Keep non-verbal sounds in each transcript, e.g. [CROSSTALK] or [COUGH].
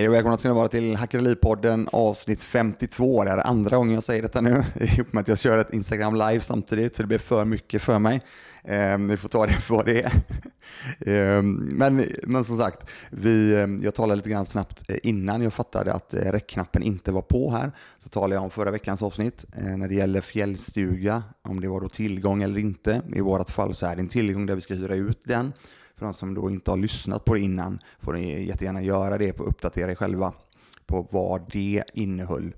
Hej och välkomna ska ni vara till Hackeripodden avsnitt 52. Det är andra gången jag säger detta nu, [LAUGHS] ihop med att jag kör ett Instagram live samtidigt, så det blir för mycket för mig. Eh, ni får ta det för vad det är. [LAUGHS] eh, men, men som sagt, vi, ehm, jag talade lite grann snabbt eh, innan jag fattade att eh, räckknappen inte var på här. Så talade jag om förra veckans avsnitt eh, när det gäller fjällstuga, om det var då tillgång eller inte. I vårt fall så är det en tillgång där vi ska hyra ut den. För de som då inte har lyssnat på det innan får ni jättegärna göra det och uppdatera er själva på vad det innehöll.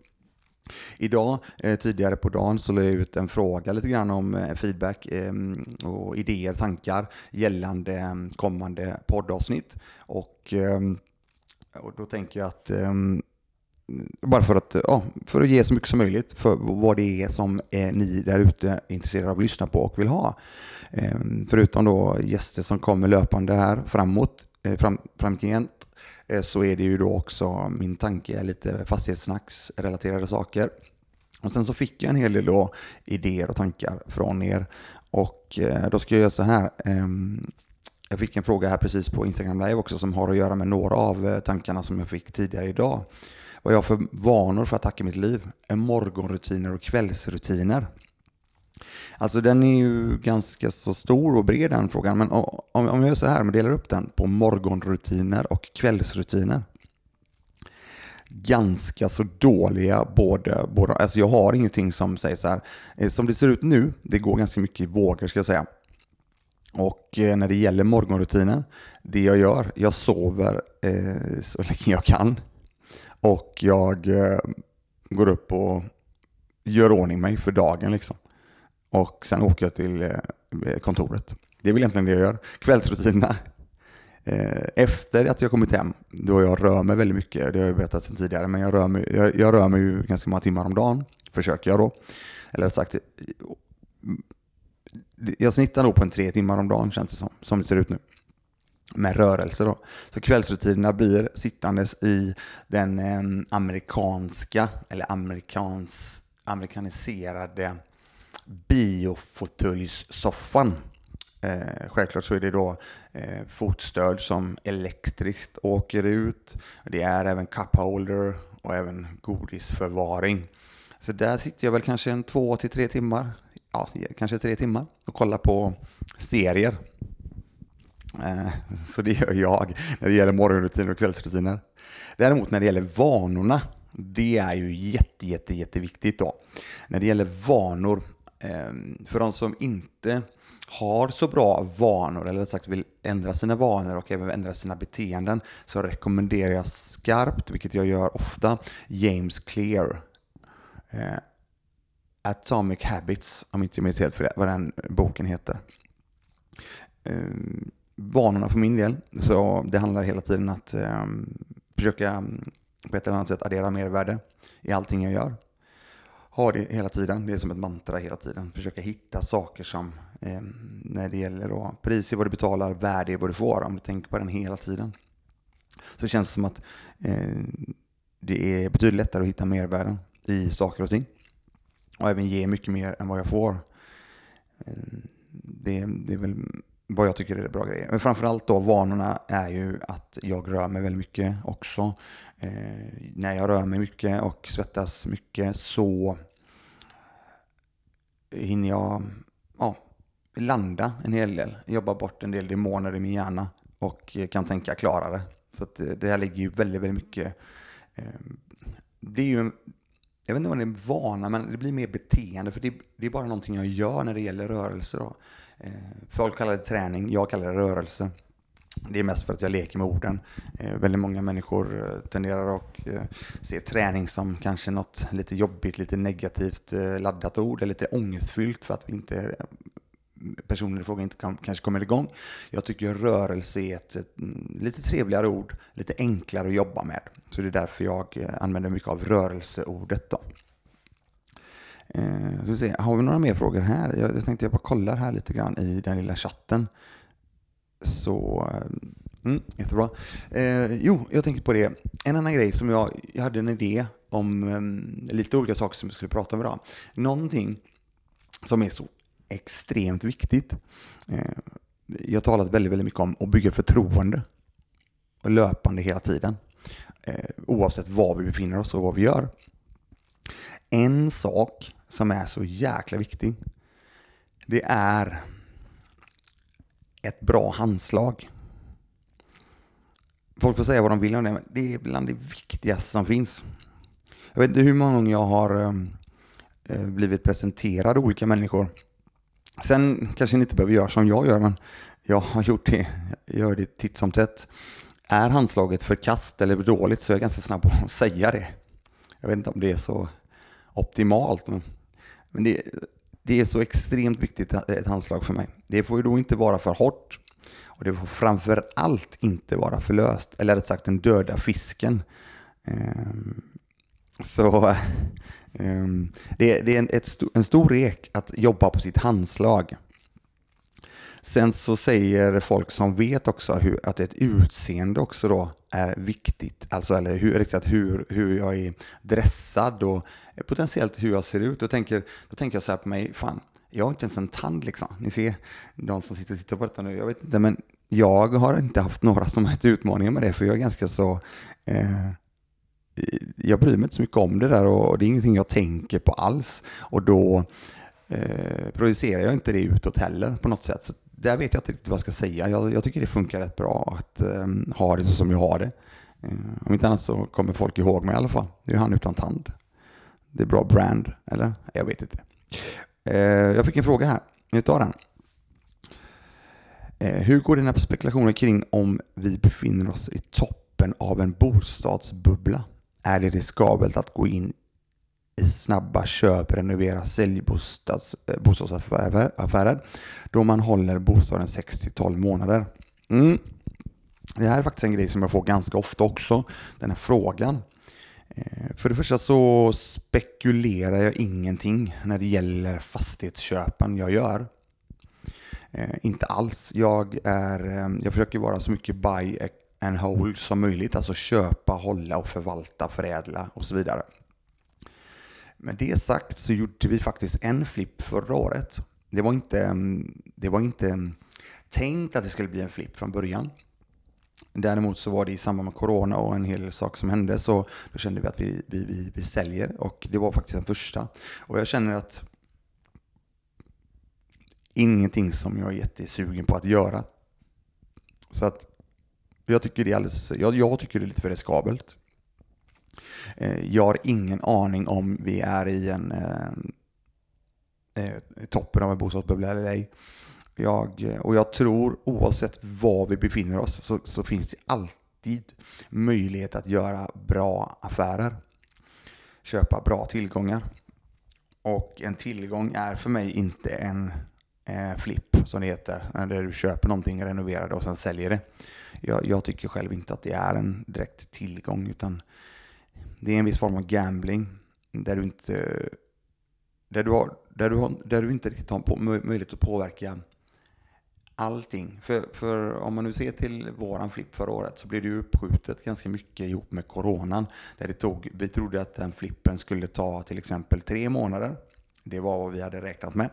Idag, eh, tidigare på dagen, så la jag ut en fråga lite grann om eh, feedback ehm, och idéer, tankar gällande ehm, kommande poddavsnitt. Och, ehm, och då tänker jag att bara för att, ja, för att ge så mycket som möjligt för vad det är som eh, ni där ute är intresserade av att lyssna på och vill ha. Ehm, förutom då gäster som kommer löpande här framåt, eh, fram, framgent, eh, så är det ju då också min tanke lite fastighetssnacksrelaterade saker. Och sen så fick jag en hel del då idéer och tankar från er. Och eh, då ska jag göra så här. Ehm, jag fick en fråga här precis på Instagram live också som har att göra med några av tankarna som jag fick tidigare idag. Vad jag har för vanor för att tacka mitt liv är morgonrutiner och kvällsrutiner. Alltså den är ju ganska så stor och bred den frågan, men om, om jag gör så här, om delar upp den på morgonrutiner och kvällsrutiner. Ganska så dåliga båda, båda. Alltså jag har ingenting som säger så här, eh, som det ser ut nu, det går ganska mycket i vågor ska jag säga. Och eh, när det gäller morgonrutinen, det jag gör, jag sover eh, så [LAUGHS] länge jag kan. Och jag eh, går upp och gör ordning mig för dagen liksom. Och sen åker jag till eh, kontoret. Det är väl egentligen det jag gör. Kvällsrutinerna. Eh, efter att jag kommit hem, då jag rör mig väldigt mycket, det har jag berättat sedan tidigare, men jag rör mig, jag, jag rör mig ju ganska många timmar om dagen, försöker jag då. Eller rätt sagt, eh, jag snittar nog på en tre timmar om dagen känns det som, som det ser ut nu. Med rörelse då. Så kvällsrutinerna blir sittandes i den amerikanska, eller amerikans, amerikaniserade biofåtöljssoffan. Eh, självklart så är det då eh, fotstöd som elektriskt åker ut. Det är även cupholder och även godisförvaring. Så där sitter jag väl kanske en två till tre timmar, ja, kanske tre timmar och kollar på serier. Eh, så det gör jag när det gäller morgonrutiner och kvällsrutiner. Däremot när det gäller vanorna, det är ju jätte, jätte, jätteviktigt då. När det gäller vanor, Ehm, för de som inte har så bra vanor, eller rätt sagt vill ändra sina vanor och även ändra sina beteenden, så rekommenderar jag skarpt, vilket jag gör ofta, James Clear. Eh, Atomic Habits, om inte jag minns helt för det, vad den boken heter. Eh, vanorna för min del, så det handlar hela tiden att eh, försöka på ett eller annat sätt addera mervärde i allting jag gör ha det hela tiden. Det är som ett mantra hela tiden. Försöka hitta saker som eh, när det gäller då, pris är vad du betalar, värde är vad du får. Om du tänker på den hela tiden. Så känns det som att eh, det är betydligt lättare att hitta mervärden i saker och ting. Och även ge mycket mer än vad jag får. Eh, det, det är väl vad jag tycker är bra grejer. Men framförallt då vanorna är ju att jag rör mig väldigt mycket också. Eh, när jag rör mig mycket och svettas mycket så hinner jag ja, landa en hel del. Jobba bort en del demoner i min hjärna och kan tänka klarare. Så eh, det här ligger ju väldigt, väldigt mycket. Eh, det är ju jag vet inte om det är en vana, men det blir mer beteende. För det, det är bara någonting jag gör när det gäller rörelse. Då. Eh, folk kallar det träning, jag kallar det rörelse. Det är mest för att jag leker med orden. Eh, väldigt många människor eh, tenderar att eh, se träning som kanske något lite jobbigt, lite negativt eh, laddat ord, eller lite ångestfyllt för att vi inte eh, personen i fråga inte kan, kanske kommer igång. Jag tycker rörelse är ett, ett, mm, lite trevligare ord, lite enklare att jobba med. Så det är därför jag eh, använder mycket av rörelseordet. Då. Eh, vi se, har vi några mer frågor här? Jag, jag tänkte jag bara kollar här lite grann i den lilla chatten. Så, eh, mm, jättebra. Eh, jo, jag tänkte på det. En annan grej som jag, jag hade en idé om eh, lite olika saker som jag skulle prata om idag. Någonting som är så extremt viktigt. Eh, jag har talat väldigt, väldigt mycket om att bygga förtroende och löpande hela tiden. eh, oavsett var vi befinner oss och vad vi gör. En sak som är så jäkla viktig, det är ett bra handslag. Folk får säga vad de vill om det, men det är bland det viktigaste som finns. Jag vet inte hur många gånger jag har ehm, eh, blivit presenterad olika människor. Sen kanske ni inte behöver göra som jag gör, men jag har gjort det, jag gör det titt som tätt. Är handslaget för kast eller dåligt så är jag ganska snabb på att säga det. Jag vet inte om det är så optimalt, men, men det, det är så extremt viktigt eh, ett handslag för mig. Det får ju då inte vara för hårt och det får framför allt inte vara för löst, eller rätt sagt den döda fisken. Ehm, så [LAUGHS] ehm, det, är en, en stor rek att jobba på sitt handslag. Sen så säger folk som vet också hur, att ett utseende också då är viktigt. Alltså eller hur, riktigt hur, hur jag är dressad och Eh, potentiellt hur jag ser ut. Då tänker, då tänker jag så här på mig, fan, jag har inte ens en tand liksom. Ni ser, de som sitter och tittar på detta nu, jag vet inte, men jag har inte haft några som helst utmaningar med det, för jag är ganska så eh, jag bryr mig inte så mycket om det där och det är ingenting jag tänker på alls. Och då eh, projicerar jag inte det utåt heller på något sätt. Så där vet jag inte riktigt vad jag ska säga. Jag, jag tycker det funkar rätt bra att eh, ha det så som jag har det. Eh, om inte annat så kommer folk ihåg mig i alla fall. Det är han utan tand. Det är bra brand, eller? Jag vet inte. Eh, jag fick en fråga här. Nu tar den. Eh, hur går dina spekulationer kring om vi befinner oss i toppen av en bostadsbubbla? Är det riskabelt att gå in i snabba köp, renovera, sälj bostads, eh, bostadsaffärer då man håller bostaden 6-12 månader. Mm. Det här är faktiskt en grej som jag får ganska ofta också, den här frågan. Eh, för det första så spekulerar jag ingenting när det gäller fastighetsköpen jag gör. Eh, inte alls. Jag, är, eh, jag försöker vara så mycket buy and hold som möjligt, alltså köpa, hålla och förvalta, förädla och så vidare. Med det sagt så gjorde vi faktiskt en flipp förra året. Det var inte, mm, det var inte mm, tänkt att det skulle bli en flipp från början. Däremot så var det i samband med corona och en hel del saker som hände så då kände vi att vi, vi, vi, vi säljer och det var faktiskt den första. Och jag känner att ingenting som jag är jättesugen på att göra. Så att jag tycker det är alldeles, jag, jag tycker det är lite för riskabelt. Eh, jag har ingen aning om vi är i en eh, eh toppen av en bostadsbubbla eller ej. Jag, eh, och jag tror oavsett var vi befinner oss så, så, finns det alltid möjlighet att göra bra affärer. Köpa bra tillgångar. Och en tillgång är för mig inte en eh, flipp som det heter. Där du köper någonting, renoverar det och sen säljer det. Jag, jag tycker själv inte att det är en direkt tillgång utan det är en viss form av gambling där du inte, där du har, där du har, där du inte riktigt har på, möjlighet att påverka allting. För, för om man nu ser till våran flipp förra året så blev det ju uppskjutet ganska mycket ihop med coronan. Där det tog, vi trodde att den flippen skulle ta till exempel tre månader. Det var vad vi hade räknat med.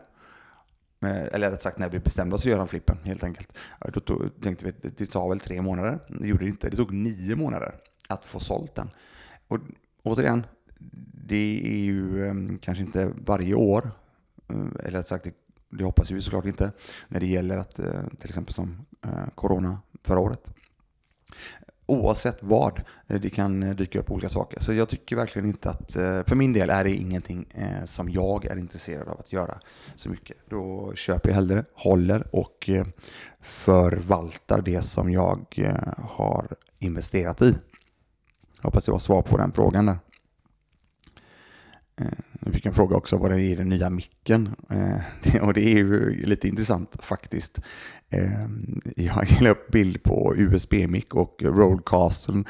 Eh, eller rätt sagt när vi bestämde oss för att göra flippen helt enkelt. Då tog, tänkte vi att det tar väl tre månader. Det gjorde det inte. Det tog nio månader att få sålt den. Och återigen, det är ju um, kanske inte varje år, eh, eller eller sagt, det, det hoppas vi såklart inte, när det gäller att eh, till exempel som eh, corona förra året. Oavsett vad, eh, det kan dyka upp olika saker. Så jag tycker verkligen inte att, för min del är det ingenting som jag är intresserad av att göra så mycket. Då köper jag hellre, håller och förvaltar det som jag har investerat i. Hoppas det var svar på den frågan där. Eh, jag fick en fråga också vad det är i den nya micken. Eh, [LAUGHS] och det är ju lite intressant faktiskt. Eh, jag la upp bild på USB-mick och Roadcasten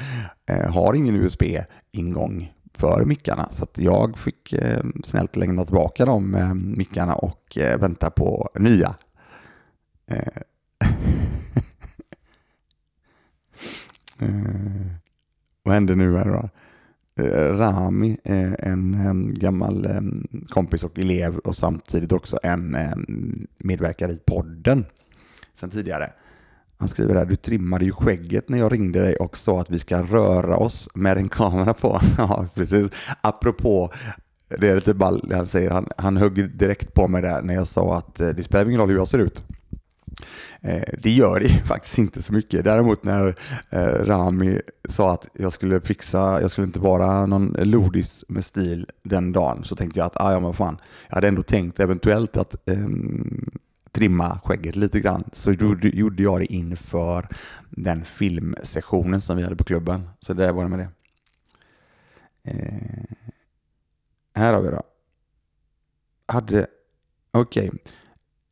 eh, har ingen USB-ingång för mickarna. Så att jag fick eh, snällt lämna tillbaka de eh, mickarna och vänta på nya. [LAUGHS] Vad händer nu här då? Eh, Rami, en gammal kompis och elev och samtidigt också en medverkare i podden sen tidigare. Han skriver här, du trimmade ju skägget när jag ringde dig och sa att vi ska röra oss med en kamera på. [LAUGHS] ja, precis. Apropå, det är lite ball, han säger, han, han högg direkt på mig där när jag sa att eh, det spelar ingen roll hur jag ser ut. Eh, det gör det [LAUGHS] faktiskt inte så mycket. Däremot när eh, Rami sa att jag skulle fixa, jag skulle inte vara någon lodis med stil den dagen, så tänkte jag att, ah, ja men fan, jag hade ändå tänkt eventuellt att eh, trimma skägget lite grann. Så då gjorde jag det inför den filmsessionen som vi hade på klubben. Så det var det med det. Eh, här har vi då. Hade, okej. Okay.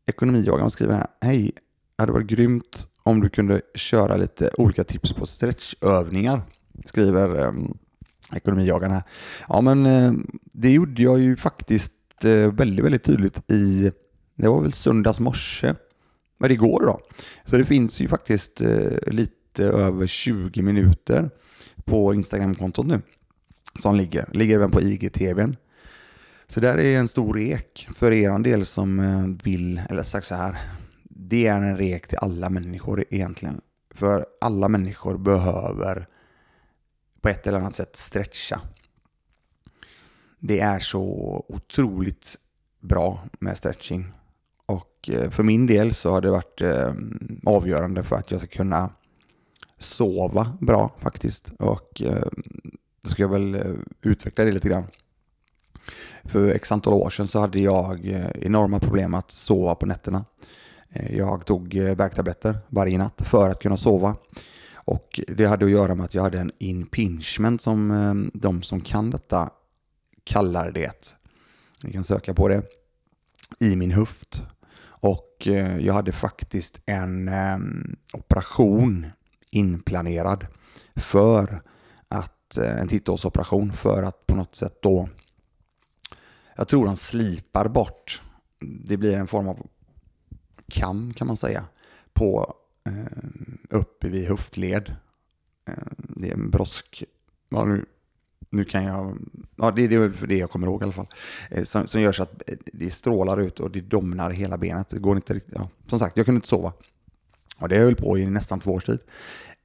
Ekonomiyogan skriver här. Hej, hade varit grymt om du kunde köra lite olika tips på stretchövningar. Skriver eh, ekonomijagarna här. Ja men eh, det gjorde jag ju faktiskt eh, väldigt, väldigt tydligt i, det var väl söndags morse, men det går då. Så det finns ju faktiskt eh, lite över 20 minuter på Instagram-kontot nu som ligger. Ligger även på IGTVn. Så där är en stor rek för er del som eh, vill, eller sagt så här, det är en rek till alla människor egentligen. För alla människor behöver på ett eller annat sätt stretcha. Det är så otroligt bra med stretching. Och eh, för min del så har det varit eh, avgörande för att jag ska kunna sova bra faktiskt. Och då ska jag väl utveckla det lite grann. För x antal år sedan så hade jag eh, enorma problem att sova på nätterna. Eh, jag tog eh, värktabletter varje natt för att kunna sova. Och det hade att göra med att jag hade en impingement som de som kan detta kallar det. Ni kan söka på det. I min höft. Och jag hade faktiskt en operation inplanerad för att, en titthålsoperation för att på något sätt då, jag tror de slipar bort, det blir en form av kam kan man säga på eh, uppe vid höftled. Eh, det är en brosk, ja, nu, nu kan jag, ja det, det är för det jag kommer ihåg i alla fall, eh, som, som gör så att eh, det strålar ut och det domnar hela benet. Det går inte riktigt, ja, som sagt, jag kunde inte sova. Och det höll på i nästan två års tid.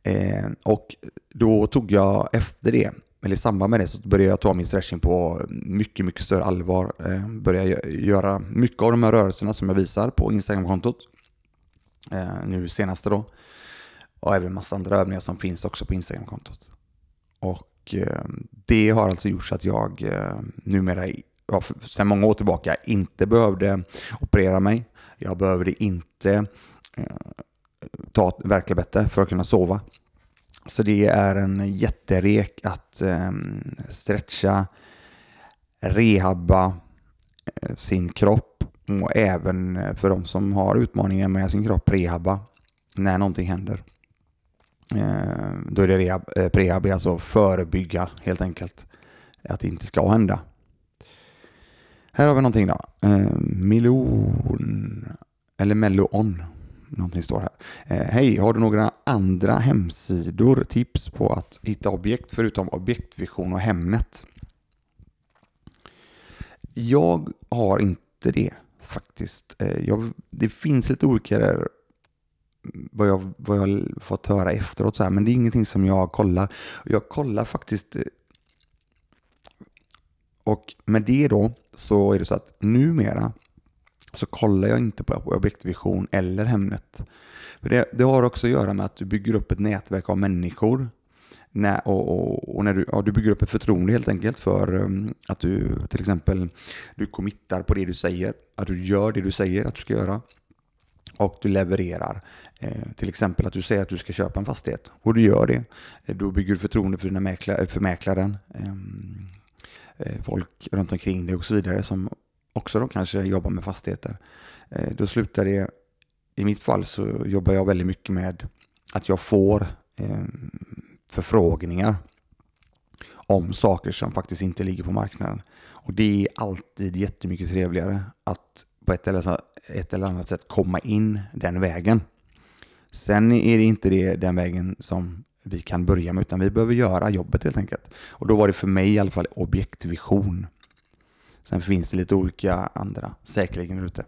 Eh, och då tog jag efter det, men i samband med det, så började jag ta min stretching på mycket, mycket större allvar. Eh, började göra mycket av de här rörelserna som jag visar på Instagram-kontot. Eh, nu senaste då. Och även massa andra övningar som finns också på Instagram-kontot. Och eh, det har alltså gjort så att jag eh, numera, ja, sedan många år tillbaka, inte behövde operera mig. Jag behövde inte eh, ta värktabletter för att kunna sova. Så det är en jätterek att ehm, eh, stretcha, rehabba sin kropp och även eh, för de som har utmaningar med sin kropp rehabba när någonting händer. Eh, då är det rehab, eh, prehab, alltså förebygga helt enkelt att det inte ska hända. Här har vi någonting då. Eh, milon, eller Melloon någonting står här. Eh, Hej, har du några andra hemsidor, tips på att hitta objekt förutom objektvision och Hemnet? Jag har inte det faktiskt. Eh, jag, det finns lite olika där vad jag, vad jag fått höra efteråt, så här, men det är ingenting som jag kollar. Jag kollar faktiskt eh, och med det då så är det så att numera så kollar jag inte på objektvision eller Hemnet. För det, det har också att göra med att du bygger upp ett nätverk av människor när, och, och, och, när du, ja, du bygger upp ett förtroende helt enkelt för um, att du till exempel du committar på det du säger, att du gör det du säger att du ska göra och du levererar. Eh, till exempel att du säger att du ska köpa en fastighet och du gör det. Eh, då bygger du förtroende för, dina mäklare, för mäklaren, ehm, eh, folk runt omkring dig och så vidare som också då kanske jobbar med fastigheter. Eh, då slutar det, i mitt fall så jobbar jag väldigt mycket med att jag får eh, förfrågningar om saker som faktiskt inte ligger på marknaden. Och det är alltid jättemycket trevligare att på ett eller, ett eller annat sätt komma in den vägen. Sen är det inte det, den vägen som vi kan börja med, utan vi behöver göra jobbet helt enkelt. Och då var det för mig i alla fall objektvision. Sen finns det lite olika andra säkerligen ute.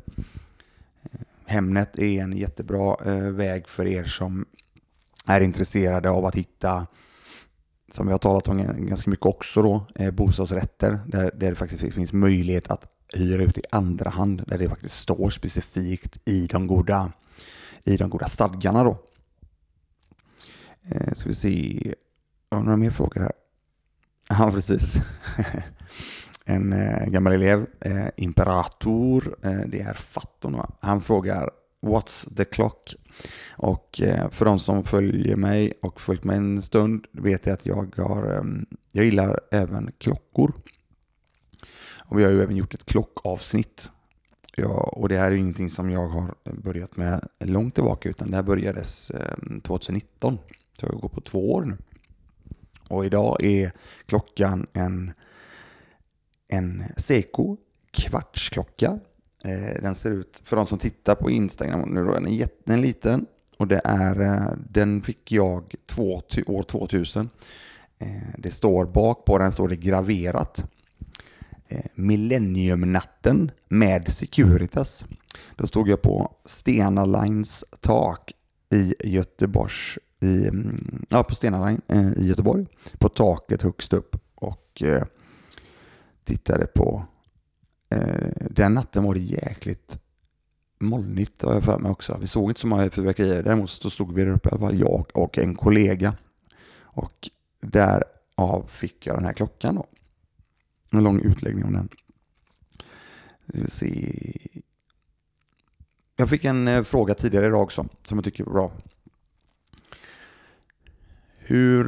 Eh, Hemnet är en jättebra eh, väg för er som är intresserade av att hitta, som vi har talat om ganska mycket också då, eh, bostadsrätter där, där det faktiskt finns möjlighet att hyra ut i andra hand, där det faktiskt står specifikt i de goda, i de goda stadgarna då. Ska vi se, har några mer frågor här? [LAUGHS] Ja, precis. [LAUGHS] en eh, gammal elev, eh, Imperator, eh, det är Fatton? Han frågar What's the clock? Och eh, för de som följer mig och följt mig en stund vet jag att jag har, ehm, jag gillar även klockor. Och vi har ju även gjort ett klockavsnitt. Ja, och det här är ju ingenting som jag har börjat med långt tillbaka utan det här börjades ehm, 2019. Så jag går på två år nu. Och idag är klockan en, en Seiko kvartsklocka. Eh, den ser ut, för de som tittar på Instagram nu då, den är jätteliten och det är, eh, den fick jag två, år 2000. Eh, det står bak på den står det graverat. Millenniumnatten med Securitas. Då stod jag på Stena Lines tak i Göteborgs i, mm, ja, på Stena Line i Göteborg. På taket högst upp och tittade på. Eh, den natten var det jäkligt molnigt har jag för mig också. Vi såg inte så många fyrverkerier. Däremot så stod vi där uppe i alla fall, jag och en kollega. Och därav fick jag den här klockan då. En lång utläggning om den. Vi se. Jag fick en eh, fråga tidigare idag också som jag tycker är bra. Hur,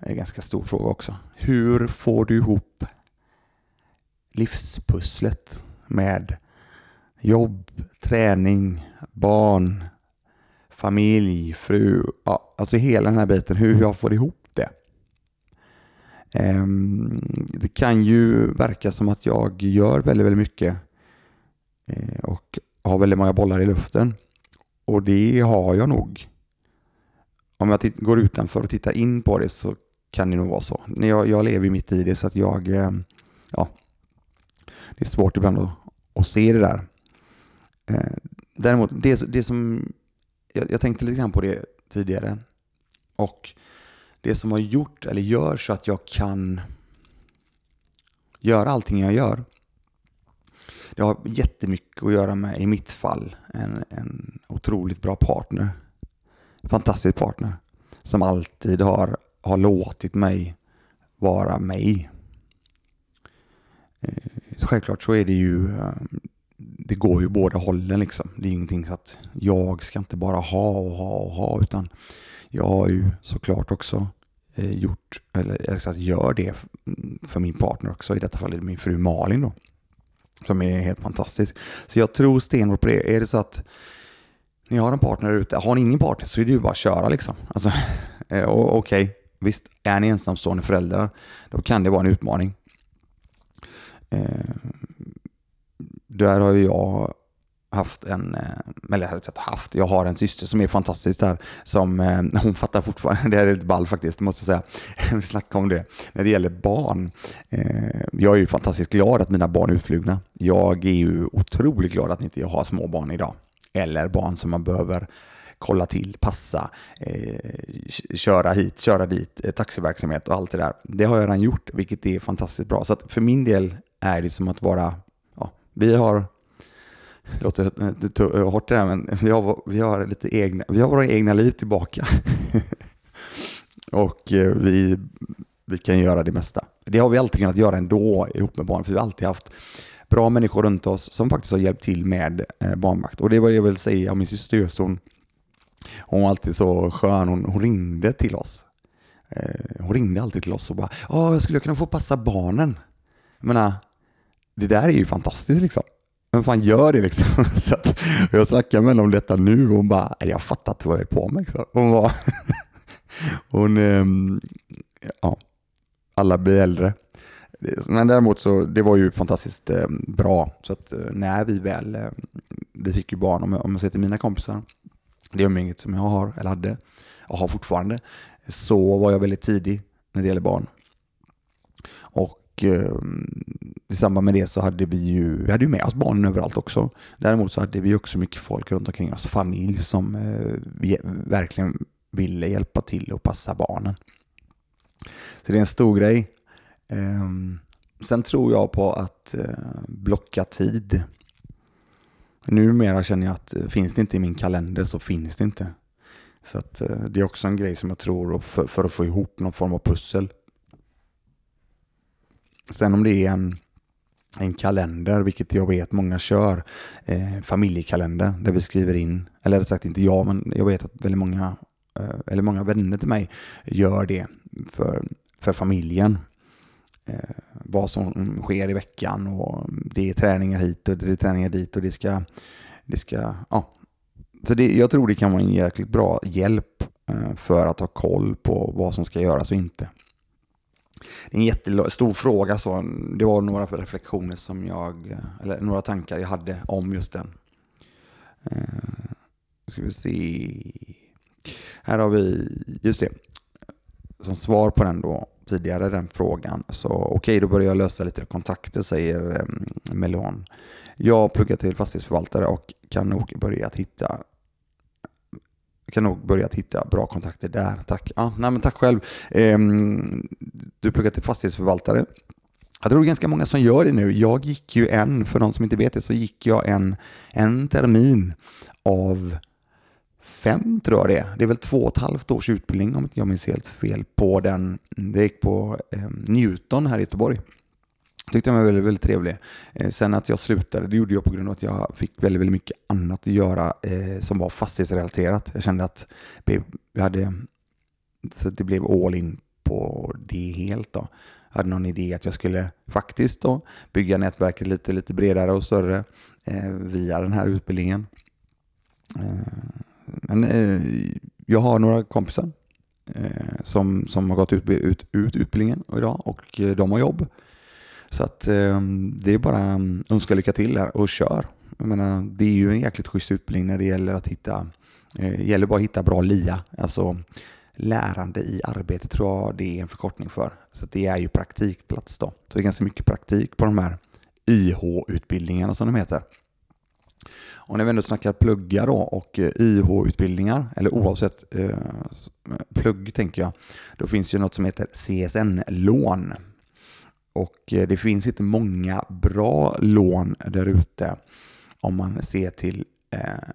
det är en ganska stor fråga också, hur får du ihop livspusslet med jobb, träning, barn, familj, fru, ja, alltså hela den här biten, hur jag får ihop det. Ehm, det kan ju verka som att jag gör väldigt, väldigt mycket eh, och har väldigt många bollar i luften. Och det har jag nog om jag går utanför och tittar in på det så kan det nog vara så. Jag, jag lever mitt i det så att jag, eh, ja, det är svårt ibland att, att se det där. Eh, däremot, det, det som, jag, jag tänkte lite grann på det tidigare och det som har gjort eller gör så att jag kan göra allting jag gör. Det har jättemycket att göra med, i mitt fall, en, en otroligt bra partner fantastisk partner som alltid har, har låtit mig vara mig. Eh, självklart så är det ju, ehm, det går ju båda hållen liksom. Det är ingenting så att jag ska inte bara ha och ha och ha utan jag har ju såklart också eh, gjort, eller exakt gör det för min partner också. I detta fall är det min fru Malin då. Som är helt fantastisk. Så jag tror stenhårt på det. Är det så att ni har en partner ute, har ni ingen partner så är det ju bara att köra liksom. Alltså, eh, Okej, okay. visst, är ni ensamstående föräldrar, då kan det vara en utmaning. Eh, där har ju jag haft en, eh, eller jag har haft, jag har en syster som är fantastisk där, som eh, hon fattar fortfarande, [LAUGHS] det här är lite ball faktiskt, måste jag säga. [LAUGHS] Vi snackade om det. När det gäller barn, eh, jag är ju fantastiskt glad att mina barn är utflugna. Jag är ju otroligt glad att inte jag har små barn idag eller barn som man behöver kolla till, passa, eh, köra hit, köra dit, eh, taxiverksamhet och allt det där. Det har jag redan gjort, vilket är fantastiskt bra. Så för min del är det som att vara, ja, vi har, [LAUGHS] det låter eh, eh, hårt det där, men vi har, vi har lite egna, vi har våra egna liv tillbaka. [LAUGHS] och eh, vi, vi kan göra det mesta. Det har vi alltid kunnat göra ändå ihop med barn, för vi har alltid haft bra människor runt oss som faktiskt har hjälpt till med barnvakt. Och det var det jag vill säga om min syster just hon, hon var alltid så skön, hon, hon ringde till oss. Hon ringde alltid till oss och bara Åh, jag skulle kunna få passa barnen. Jag menar, det där är ju fantastiskt liksom. Vem fan gör det liksom? [LAUGHS] Så att, jag snackade med henne om detta nu och hon bara, jag fattar inte vad jag är på med. Liksom. Hon var, [LAUGHS] hon, ehm, ja, alla blir äldre. Men däremot så, det var ju fantastiskt ehm, bra. Så att eh, när vi väl, ehm, vi fick ju barn, om jag, om jag ser till mina kompisar, det umgänget som jag har, eller hade, och har fortfarande, så var jag väldigt tidig när det gäller barn. Och eh, i samband med det så hade vi ju, vi hade ju med oss barnen överallt också. Däremot så hade vi också mycket folk runt omkring oss, familj som eh, vi verkligen ville hjälpa till och passa barnen. Så det är en stor grej. Ehm, sen tror jag på att eh, blocka tid. Numera känner jag att eh, finns det inte i min kalender så finns det inte. Så att, eh, det är också en grej som jag tror för, för, att få ihop någon form av pussel. Sen om det är en, en kalender, vilket jag vet många kör, eh, familjekalender, där vi skriver in, eller rätt sagt inte jag, men jag vet att väldigt många, eh, eller många vänner till mig gör det för, för familjen. Eh, vad som sker i veckan och det är träningar hit och det är träningar dit och det ska, det ska ja. Så det, jag tror det kan vara en jäkligt bra hjälp eh, för att ha koll på vad som ska göras och inte. Det är en jättestor fråga, så det var några reflektioner som jag, eller några tankar jag hade om just den. Nu ska vi se. Här har vi, just det, som svar på den då, tidigare den frågan. Så okej, okay, då börjar jag lösa lite kontakter, säger eh, Melon. Jag pluggar till fastighetsförvaltare och kan nog börja att hitta kan nog börja hitta bra kontakter där. Tack. Ja, nej, men tack själv. Ehm, du pluggar till fastighetsförvaltare. Jag tror det är ganska många som gör det nu. Jag gick ju en, för de som inte vet det, så gick jag en, en termin av fem tror jag det är. Det är väl två och ett halvt års utbildning om inte jag minns helt fel på den. Det gick på eh, Newton här i Göteborg. Tyckte den var väldigt, väldigt trevlig. Eh, sen att jag slutade, det gjorde jag på grund av att jag fick väldigt, väldigt mycket annat att göra eh, som var fastighetsrelaterat. Jag kände att jag hade, så det blev all in på det helt. Då. Jag hade någon idé att jag skulle faktiskt då bygga nätverket lite, lite bredare och större eh, via den här utbildningen. Eh, men eh, jag har några kompisar eh, som, som har gått ut, ut, ut utbildningen idag och eh, de har jobb. Så att ehm, det är bara att önska lycka till här och kör. Jag menar, det är ju en jäkligt schysst utbildning när det gäller att hitta, eh, gäller bara att hitta bra LIA, alltså lärande i arbete tror jag det är en förkortning för. Så det är ju praktikplats då. Så det är ganska mycket praktik på de här YH-utbildningarna som de heter. Och när vi ändå snackar pluggar då och eh, YH-utbildningar, eller oavsett eh, plugg tänker jag, då finns ju något som heter CSN-lån. Och eh, det finns inte många bra lån där ute om man ser till eh,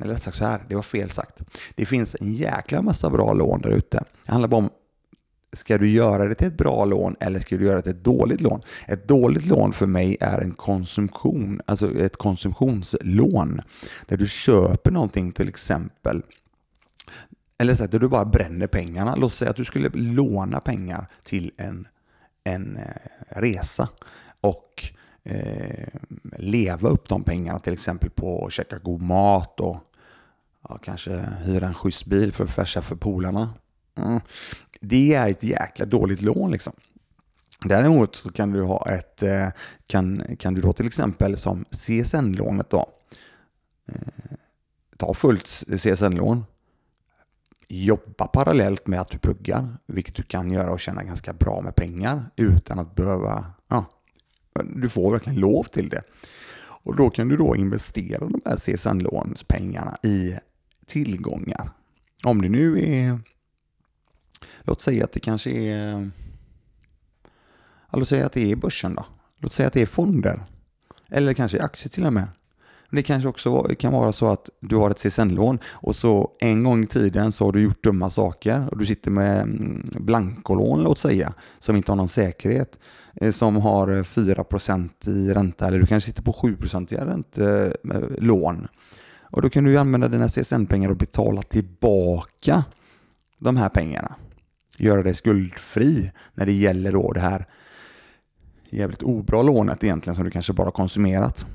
eller rätt sagt så här, det var fel sagt. Det finns en jäkla massa bra lån där ute. Det handlar bara om Ska du göra det till ett bra lån eller ska du göra det till ett dåligt lån? Ett dåligt lån för mig är en konsumtion, alltså ett konsumtionslån. Där du köper någonting till exempel eller så att du bara bränner pengarna. Låt säga att du skulle låna pengar till en en eh, resa och eh, leva upp de pengarna till exempel på att käka god mat och ja, kanske hyra en schysst bil för att färsa för polarna. Mm. Det är ett jäkla dåligt lån liksom. Däremot så kan du ha ett, eh, kan, kan du då till exempel som CSN-lånet då, eh, ta fullt CSN-lån jobba parallellt med att du pluggar, vilket du kan göra och tjäna ganska bra med pengar utan att behöva, ja, du får verkligen lov till det. Och då kan du då investera de här CSN-lånspengarna i tillgångar. Om det nu är, låt säga att det kanske är, låt säga att det är börsen då. Låt säga att det är fonder. Eller kanske aktier till och med. Det kanske också kan vara så att du har ett CSN-lån och så en gång i tiden så har du gjort dumma saker och du sitter med mm, blankolån låt säga som inte har någon säkerhet eh, som har eh, 4% i ränta eller du kanske sitter på 7% i räntelån. Eh, och då kan du använda dina CSN-pengar och betala tillbaka de här pengarna. Göra dig skuldfri när det gäller då det här jävligt obra lånet egentligen som du kanske bara konsumerat.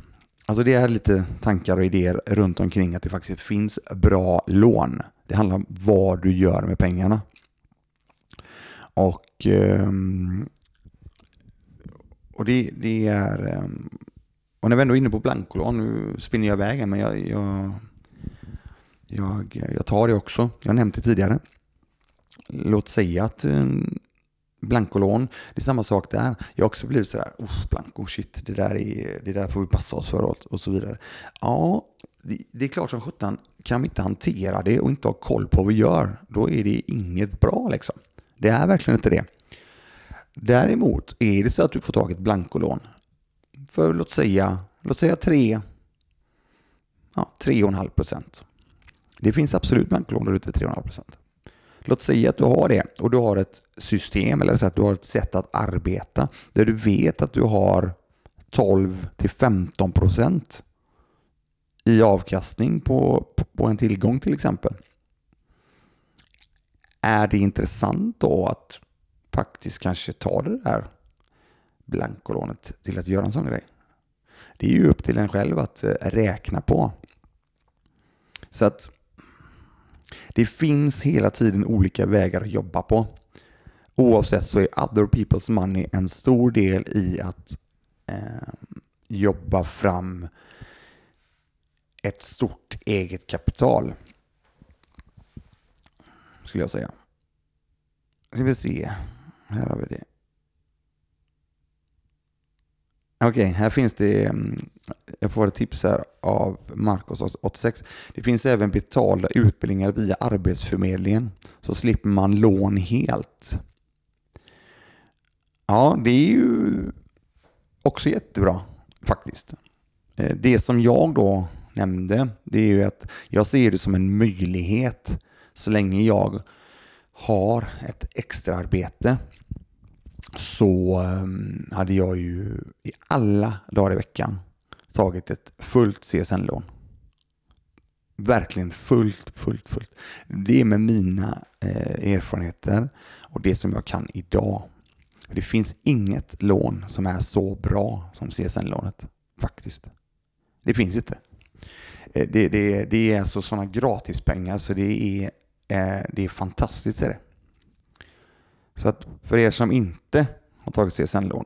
Alltså det är lite tankar och idéer runt omkring att det faktiskt finns bra lån. Det handlar om vad du gör med pengarna. Och, ehm, och det, det är... Ehm, och när vi ändå är inne på blankolån, nu spinner jag iväg här, men jag, jag, jag, jag tar det också. Jag har nämnt det tidigare. Låt säga att ehm, Blankolån, det är samma sak där. Jag har också blivit sådär, blanko, shit, det där, är, det där får vi passa oss för och så vidare. Ja, det är klart som sjutton, kan vi inte hantera det och inte ha koll på vad vi gör, då är det inget bra liksom. Det är verkligen inte det. Däremot, är det så att du får tag i ett blankolån för låt säga, låt säga 3, ja, 3,5 procent. Det finns absolut blankolån där ute för 3,5 procent. Låt säga att du har det och du har ett system eller att du har ett sätt att arbeta där du vet att du har 12 till 15 procent i avkastning på, på en tillgång till exempel. Är det intressant då att faktiskt kanske ta det där blankolånet till att göra en sån grej? Det är ju upp till en själv att eh, räkna på. Så att det finns hela tiden olika vägar att jobba på. Oavsett så är other people's money en stor del i att eh, jobba fram ett stort eget kapital. Skulle jag säga. Ska vi se. Här har vi det. Okej, okay, här finns det, mm, jag får ett tips här av Marcos86. Det finns även betalda utbildningar via Arbetsförmedlingen, så slipper man lån helt. Ja, det är ju också jättebra faktiskt. Eh, det som jag då nämnde, det är ju att jag ser det som en möjlighet så länge jag har ett extraarbete så ehm, hade jag ju i alla dagar i veckan tagit ett fullt CSN-lån. Verkligen fullt, fullt, fullt. Det är med mina eh, erfarenheter och det som jag kan idag. Det finns inget lån som är så bra som CSN-lånet, faktiskt. Det finns inte. Eh, det, det, det är alltså sådana gratispengar så det är, eh, det är fantastiskt. Är det. Så att för er som inte har tagit CSN-lån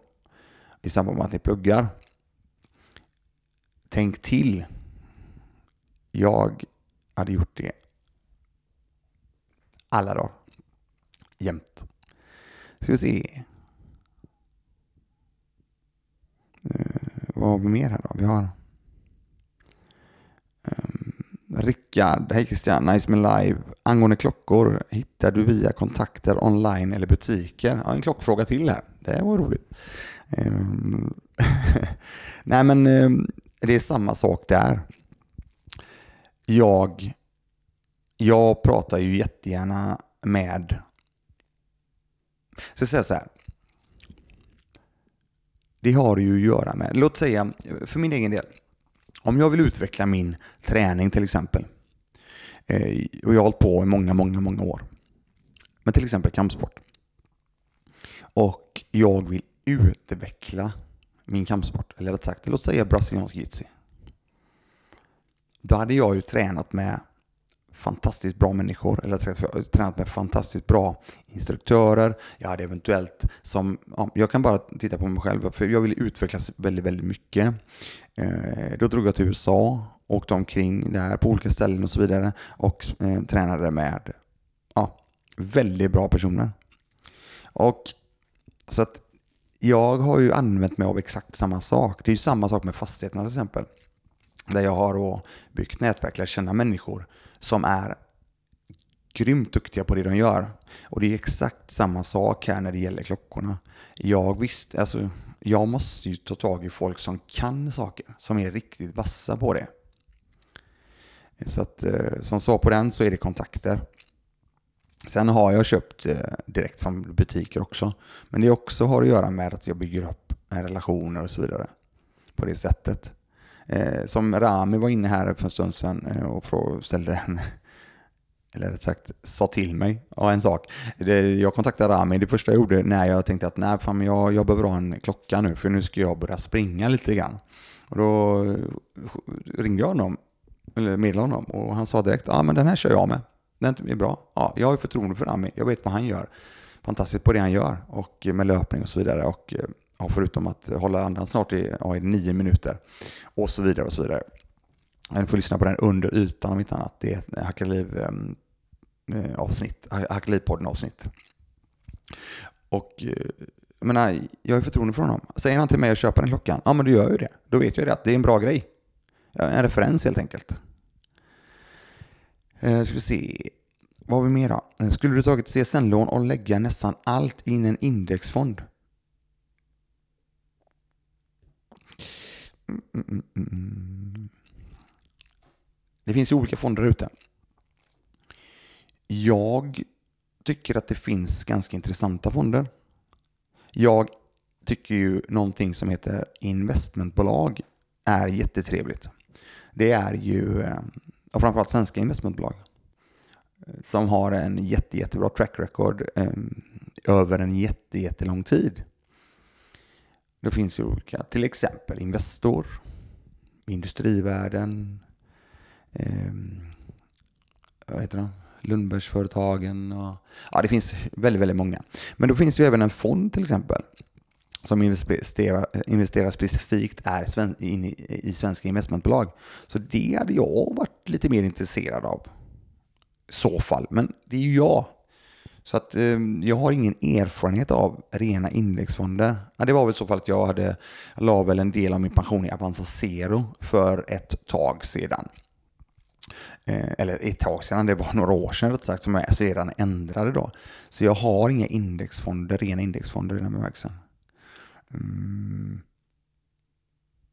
i samband med att ni pluggar, tänk till. Jag hade gjort det alla dagar. Jämt. Ska vi se. Uh, vad har vi mer här då? Vi har um, Rickard, hej Christian, nice med live. Angående klockor, hittar du via kontakter online eller butiker? Ja, en klockfråga till här. Det var roligt. Um, [LAUGHS] Nej men um, det är samma sak där. Jag, jag pratar ju jättegärna med, så jag säga så här. Det har ju att göra med, låt säga för min egen del, om jag vill utveckla min träning till exempel, eh, och jag har hållit på i många, många, många år, men till exempel kampsport, och jag vill utveckla min kampsport, eller rätt sagt, låt säga brasiliansk jitsi. Då hade jag ju tränat med fantastiskt bra människor, eller rätt sagt, tränat med fantastiskt bra instruktörer. Jag hade eventuellt som, ja, jag kan bara titta på mig själv, för jag ville utvecklas väldigt, väldigt mycket. Eh, då drog jag till USA, åkte omkring där på olika ställen och så vidare och eh, tränade med ja, väldigt bra personer. Och så att jag har ju använt mig av exakt samma sak. Det är ju samma sak med fastigheterna till exempel. Där jag har byggt nätverk, lärt känna människor som är grymt duktiga på det de gör. Och det är exakt samma sak här när det gäller klockorna. Jag visst, alltså jag måste ju ta tag i folk som kan saker, som är riktigt vassa på det. Så att eh, som svar på den så är det kontakter. Sen har jag köpt eh, direkt från butiker också. Men det också har att göra med att jag bygger upp relationer och så vidare på det sättet. Eh, som Rami var inne här för en stund sedan eh, och ställde en eller rätt sagt sa till mig av en sak. Jag kontaktade Rami, det första jag gjorde när jag tänkte att nej, fan, jag, jag behöver ha en klocka nu för nu ska jag börja springa lite grann. Och då ringde jag honom, eller meddelade honom och han sa direkt, ja men den här kör jag med. Den är bra. Ja, jag har förtroende för Ami. jag vet vad han gör. Fantastiskt på det han gör och med löpning och så vidare. Och eh, ja, förutom att hålla andan snart i, ja, i nio minuter och så vidare och så vidare. Ni får lyssna på den under ytan om inte annat. Det är ett Hackaliv ehm, Eh, avsnitt, Hackelipodden avsnitt. Och eh, jag menar, jag har förtroende för honom. Säger han till mig att köpa den klockan, ja men du gör ju det. Då vet jag det att det är en bra grej. En referens helt enkelt. Eh, ska vi se. Vad har vi mer då? Eh, skulle du tagit CSN-lån och lägga nästan allt in en indexfond? Mm mm, mm, mm, mm. Det finns ju olika fonder ute. Jag tycker att det finns ganska intressanta fonder. Jag tycker ju någonting som heter investmentbolag är jättetrevligt. Det är ju eh, och framförallt svenska investmentbolag eh, som har en jätte, jättebra track record eh, över en jätte, jättelång tid. Det finns ju olika, till exempel Investor, Industrivärden, eh, vad heter det? Lundbergsföretagen och ja, det finns väldigt, väldigt många. Men då finns ju även en fond till exempel som investerar, investerar specifikt är sven, in i, i svenska investmentbolag. Så det hade jag varit lite mer intresserad av. I så fall, men det är ju jag. Så att eh, jag har ingen erfarenhet av rena indexfonder. Ja, det var väl i så fall att jag hade, la väl en del av min pension i Avanza Zero för ett tag sedan. Eh, eller ett tag sedan, det var några år sedan rätt sagt, som jag redan ändrade då. Så jag har inga indexfonder, rena indexfonder i den bemärkelsen. Mm.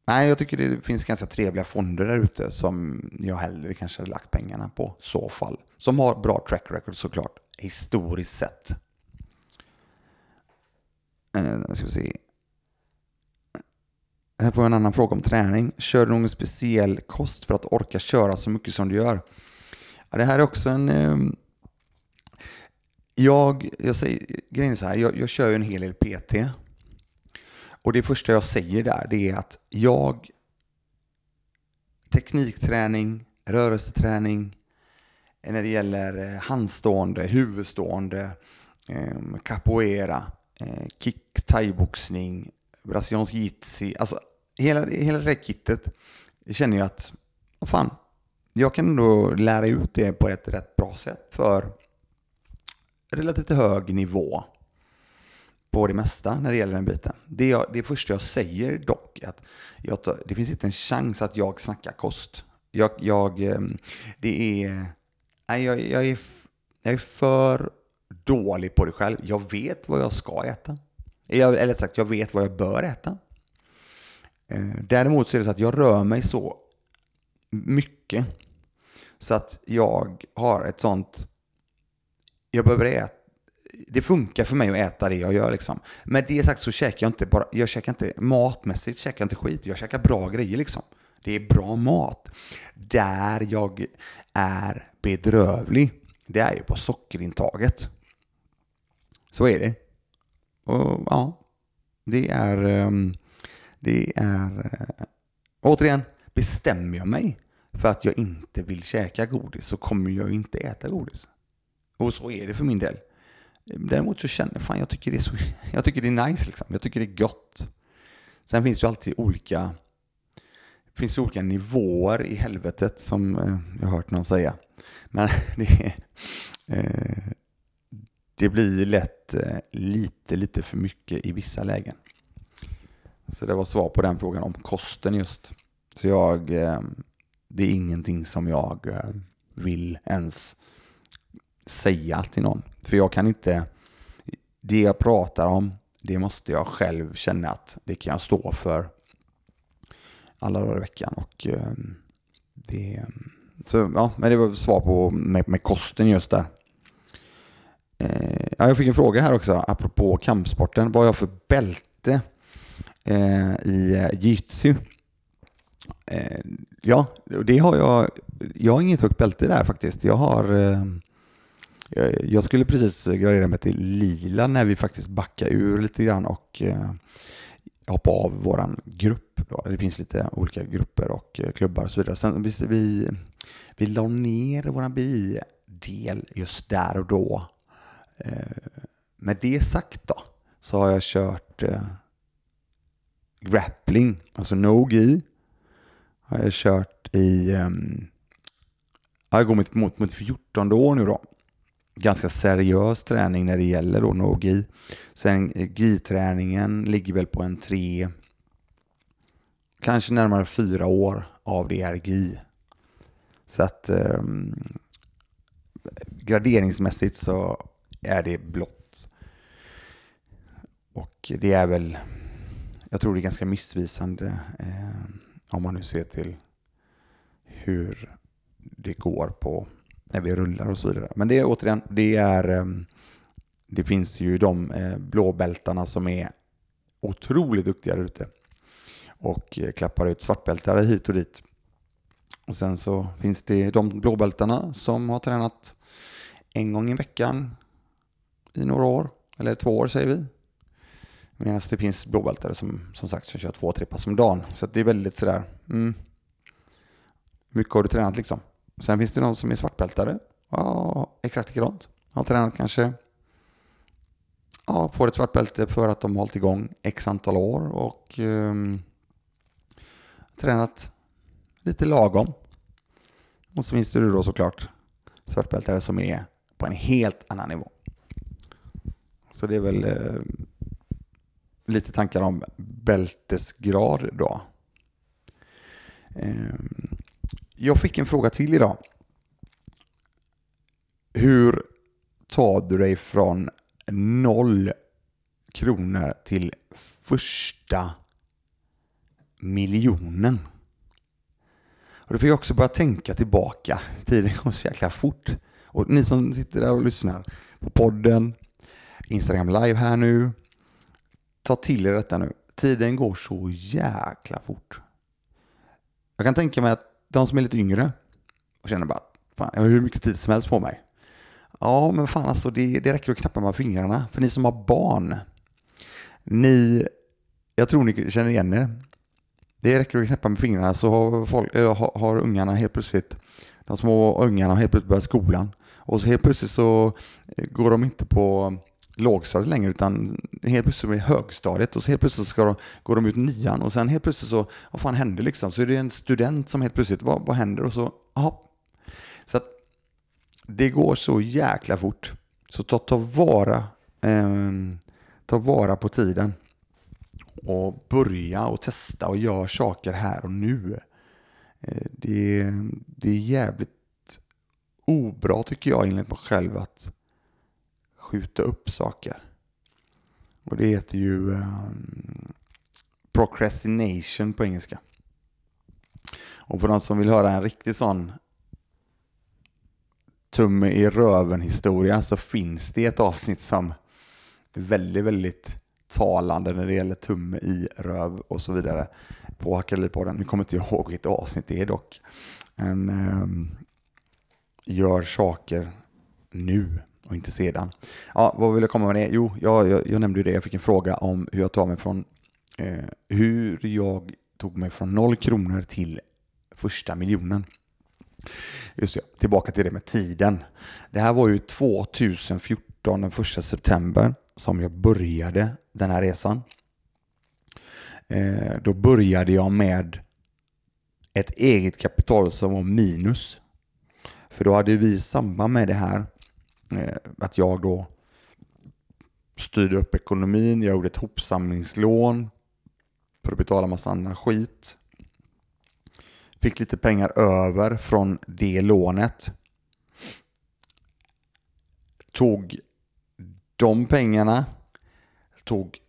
Nej, jag tycker det finns ganska trevliga fonder där ute som jag hellre kanske hade lagt pengarna på så fall. Som har bra track record såklart, historiskt sett. Eh, ska vi se. Här får jag en annan fråga om träning. Kör du någon speciell kost för att orka köra så mycket som du gör? Ja, det här är också en... Eh, jag, jag säger, grejen är så här, jag, jag kör ju en hel del PT. Och det första jag säger där, det är att jag teknikträning, rörelseträning, eh, när det gäller eh, handstående, huvudstående, ehm, capoeira, eh, kick, thaiboxning, brasiliansk jitsi, alltså hela, hela det där kittet känner jag att, vad fan, jag kan ändå lära ut det på ett rätt bra sätt för relativt hög nivå på det mesta när det gäller den biten. Det, jag, det första jag säger dock är att jag, det finns inte en chans att jag snackar kost. Jag, jag ehm, det är, nej, jag, jag, är, jag är för dålig på det själv. Jag vet vad jag ska äta. Jag, eller sagt, jag vet vad jag bör äta. Eh, däremot så är det så att jag rör mig så mycket så att jag har ett sånt, jag behöver äta det funkar för mig att äta det jag gör liksom. Med det sagt så käkar jag inte bara, jag käkar inte matmässigt, käkar inte skit, jag käkar bra grejer liksom. Det är bra mat. Där jag är bedrövlig, det är ju på sockerintaget. Så är det. Och ja, det är, ehm, det är, eh, återigen, bestämmer jag mig för att jag inte vill käka godis så kommer jag inte äta godis. Och så är det för min del. Däremot så känner jag, fan jag tycker det är så, [LAUGHS] jag tycker det är nice liksom. Jag tycker det är gott. Sen finns det ju alltid olika, det finns olika nivåer i helvetet som eh, jag har hört någon säga. Men [LAUGHS] det, eh, det blir lätt eh, lite, lite för mycket i vissa lägen. Så det var svar på den frågan om kosten just. Så jag, eh, det är ingenting som jag vill ens säga till någon. För jag kan inte, det jag pratar om, det måste jag själv känna att det kan jag stå för alla dagar i veckan. Och ehm, det, så ja, men det var svar på med, med kosten just där. Eh, ja, jag fick en fråga här också, apropå kampsporten. Vad har jag för bälte eh, i eh, jitsu? Eh, ja, det har jag. Jag har inget högt bälte där faktiskt. Jag har eh, jag skulle precis gradera mig till lila när vi faktiskt backade ur lite grann och eh, hoppa av vår grupp. Då. Det finns lite olika grupper och eh, klubbar och så vidare. Sen vi, vi, vi la ner vår bi-del just där och då. Eh, med det sagt då så har jag kört grappling, alltså no-gi. Har jag kört i, um, jag går mot, mot, mot 14 år nu då ganska seriös träning när det gäller då no-gi. Sen eh, GI-träningen ligger väl på en tre, kanske närmare fyra år av det är GI. Så att eh, graderingsmässigt så är det blått. Och det är väl, jag tror det är ganska missvisande eh, om man nu ser till hur det går på när vi rullar och så vidare. Men det är återigen, det är ehm, det finns ju de eh, blåbältarna som är otroligt duktiga där ute och eh, klappar ut svartbältare hit och dit. Och sen så finns det de blåbältarna som har tränat en gång i veckan i några år, eller två år säger vi. Medan det finns blåbältare som som sagt som kör två, tre pass om dagen. Så det är väldigt sådär, mm, mycket har du tränat liksom. Sen finns det de som är svartbältare. Ja, exakt likadant. Har tränat kanske, ja, får ett svartbälte för att de har hållit igång x antal år och um, tränat lite lagom. Och så finns det då såklart svartbältare som är på en helt annan nivå. Så det är väl eh, lite tankar om bältesgrad då. Eh, jag fick en fråga till idag. Hur tar du dig från noll kronor till första miljonen? Och då fick jag också börja tänka tillbaka. Tiden går så jäkla fort. Och ni som sitter där och lyssnar på podden, Instagram live här nu, ta till er detta nu. Tiden går så jäkla fort. Jag kan tänka mig att de som är lite yngre och känner bara, fan, jag har hur mycket tid som helst på mig. Ja, men fan alltså, det, det räcker att knappa med fingrarna. För ni som har barn, ni, jag tror ni känner igen er. Det räcker att knäppa med fingrarna så har, folk, eh, har, har ungarna helt plötsligt, de små ungarna har helt plötsligt börjat skolan. Och så helt plötsligt så eh, går de inte på lågstadiet längre utan helt plötsligt är det högstadiet och så helt plötsligt ska de, går de ut nian och sen helt plötsligt så, vad fan händer liksom? Så är det en student som helt plötsligt, vad, vad händer? Och så, aha. Så att det går så jäkla fort. Så ta, ta vara, eh, ta vara på tiden och börja och testa och gör saker här och nu. Eh, det, det är jävligt obra tycker jag enligt mig själv att skjuta upp saker. Och det heter ju um, procrastination på engelska. Och för de som vill höra en riktig sån tumme i röven historia så finns det ett avsnitt som är väldigt, väldigt talande när det gäller tumme i röv och så vidare på Hackaripodden. Nu kommer inte jag ihåg vilket avsnitt det är dock. En, um, ehm, gör saker nu och inte sedan. Ja, vad vill jag komma med det? Jo, jag, jag, jag nämnde ju det. Jag fick en fråga om hur jag tar mig från eh, hur jag tog mig från noll kronor till första miljonen. Just det, tillbaka till det med tiden. Det här var ju 2014, den första september, som jag började den här resan. Eh, då började jag med ett eget kapital som var minus. För då hade vi i samband med det här Eh, att jag då styrde upp ekonomin, jag gjorde ett hopsamlingslån för att betala massa annan skit. Fick lite pengar över från det lånet. Tog de pengarna, tog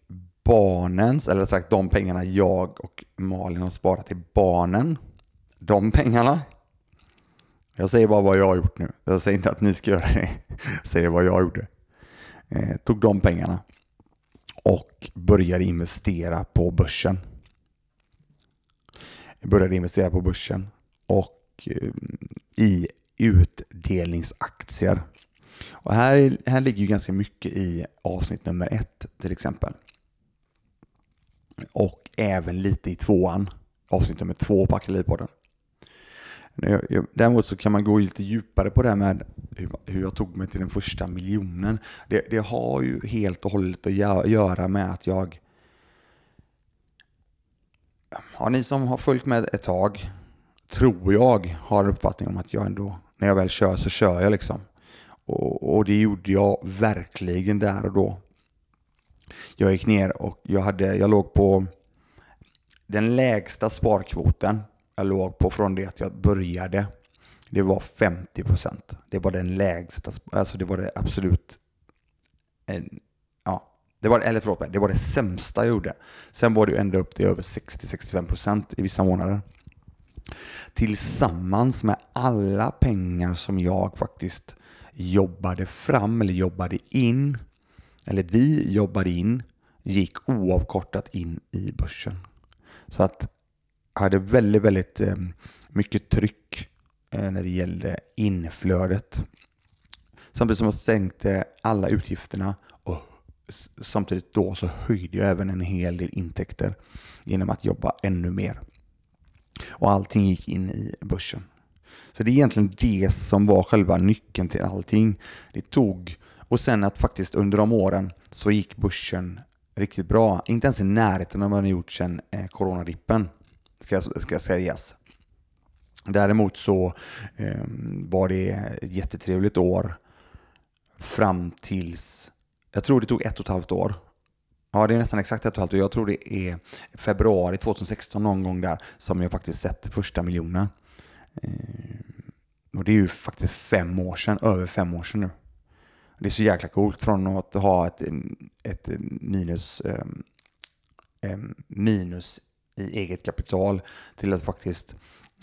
barnens, eller sagt de pengarna jag och Malin har sparat till barnen. De pengarna jag säger bara vad jag har gjort nu. Jag säger inte att ni ska göra det. Jag säger vad jag gjorde. Eh, tog de pengarna och började investera på börsen. Jag började investera på börsen och eh, i utdelningsaktier. Och här, här ligger ju ganska mycket i avsnitt nummer ett till exempel. Och även lite i tvåan, avsnitt nummer två på Akademipodden. Däremot så kan man gå lite djupare på det här med hur jag tog mig till den första miljonen. Det, det har ju helt och hållet att göra med att jag... Ja, ni som har följt med ett tag, tror jag, har en uppfattning om att jag ändå, när jag väl kör så kör jag liksom. Och, och det gjorde jag verkligen där och då. Jag gick ner och jag, hade, jag låg på den lägsta sparkvoten jag låg på från det att jag började. Det var 50 procent. Det var den lägsta, alltså det var det absolut, ja, det var, eller förlåt mig, det var det sämsta jag gjorde. Sen var det ju ända upp till över 60-65 procent i vissa månader. Tillsammans med alla pengar som jag faktiskt jobbade fram eller jobbade in, eller vi jobbade in, gick oavkortat in i börsen. Så att hade väldigt, väldigt eh, mycket tryck eh, när det gällde inflödet. Samtidigt som jag sänkte alla utgifterna och samtidigt då så höjde jag även en hel del intäkter genom att jobba ännu mer. Och allting gick in i börsen. Så det är egentligen det som var själva nyckeln till allting. Det tog, och sen att faktiskt under de åren så gick börsen riktigt bra. Inte ens i närheten av vad den gjort sedan eh, coronadippen, ska, ska sägas. Däremot så eh, var det ett jättetrevligt år fram tills, jag tror det tog ett och ett halvt år. Ja, det är nästan exakt ett och ett halvt år. Jag tror det är februari 2016 någon gång där som jag faktiskt sett första miljonen. Eh, och det är ju faktiskt fem år sedan, över fem år sedan nu. Det är så jäkla coolt från att ha ett, ett minus, eh, eh, minus i eget kapital till att faktiskt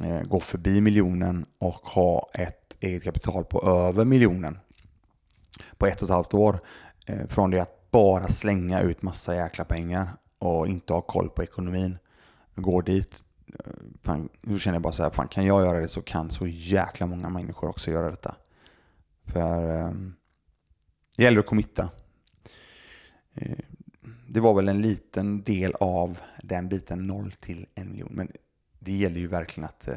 eh, gå förbi miljonen och ha ett eget kapital på över miljonen på ett och ett halvt år. Eh, från det att bara slänga ut massa jäkla pengar och inte ha koll på ekonomin. Går dit, eh, fan, nu känner jag bara så här, fan kan jag göra det så kan så jäkla många människor också göra detta. För eh, det gäller att committa. Eh, det var väl en liten del av den biten 0 till 1 miljon. Men det gäller ju verkligen att eh,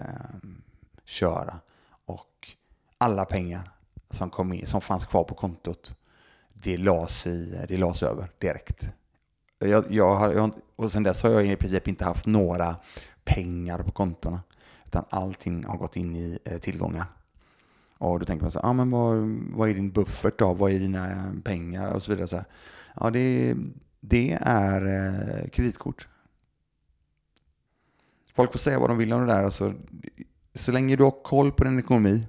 köra. Och alla pengar som, kom in, som fanns kvar på kontot, det lades, i, det lades över direkt. Jag, jag har, jag, och sen dess har jag i princip inte haft några pengar på kontona. Utan allting har gått in i eh, tillgångar. Och då tänker man så ah, men vad, vad är din buffert då? Vad är dina pengar? Och så vidare. Så Ja, det, det är eh, kreditkort. Folk får säga vad de vill om det där. Alltså, så länge du har koll på din ekonomi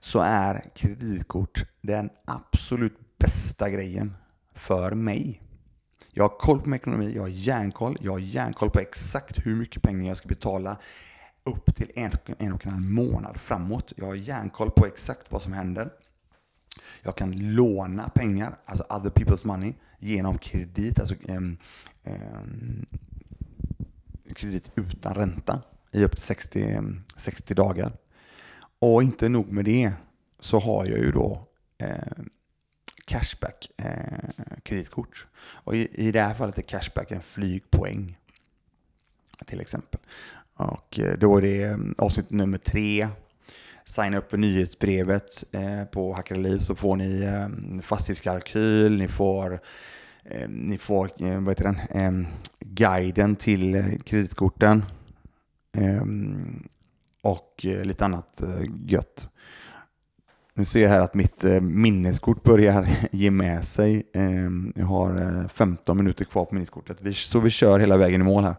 så är kreditkort den absolut bästa grejen för mig. Jag har koll på min ekonomi, jag har järnkoll, jag har järnkoll på exakt hur mycket pengar jag ska betala upp till en, en och en halv månad framåt. Jag har järnkoll på exakt vad som händer. Jag kan låna pengar, alltså other people's money, genom kredit, alltså um, um, kredit utan ränta i upp till 60, 60 dagar. Och inte nog med det så har jag ju då eh, Cashback eh, kreditkort. Och i, i det här fallet är Cashback en flygpoäng till exempel. Och eh, då är det avsnitt nummer tre. Signa upp för nyhetsbrevet eh, på Hackade Liv så får ni eh, fastighetskalkyl, ni får, eh, ni får eh, vad heter den? Eh, guiden till eh, kreditkorten eh, och eh, lite annat gött. Nu ser jag här att mitt minneskort börjar [LAUGHS] ge med sig. Jag har 15 minuter kvar på minneskortet, så vi kör hela vägen i mål här.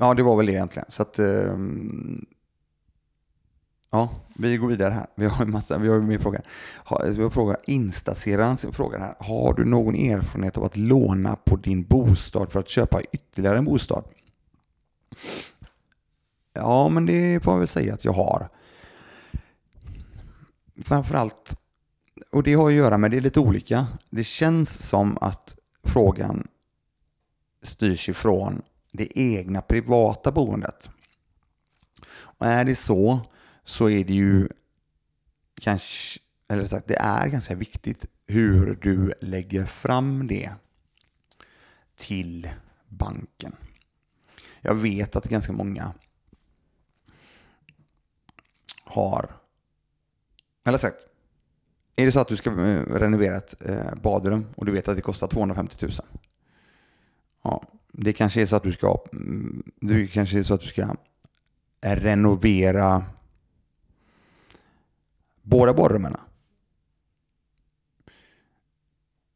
Ja, det var väl det egentligen. Så att, eh, ja, vi går vidare här. Vi har en massa, vi har mer frågor. Vi har fråga, Instaseraren frågar här. Har du någon erfarenhet av att låna på din bostad för att köpa ytterligare en bostad? Ja, men det får jag väl säga att jag har. Framförallt, och det har att göra med, det är lite olika. Det känns som att frågan styrs ifrån det egna privata boendet. Och är det så, så är det ju kanske, eller sagt, det är ganska viktigt hur du lägger fram det till banken. Jag vet att ganska många har, eller sagt, är det så att du ska eh, renovera ett eh, badrum och du vet att det kostar 250 000 Ja, det kanske är så att du ska, du kanske är så att du ska renovera båda badrummen.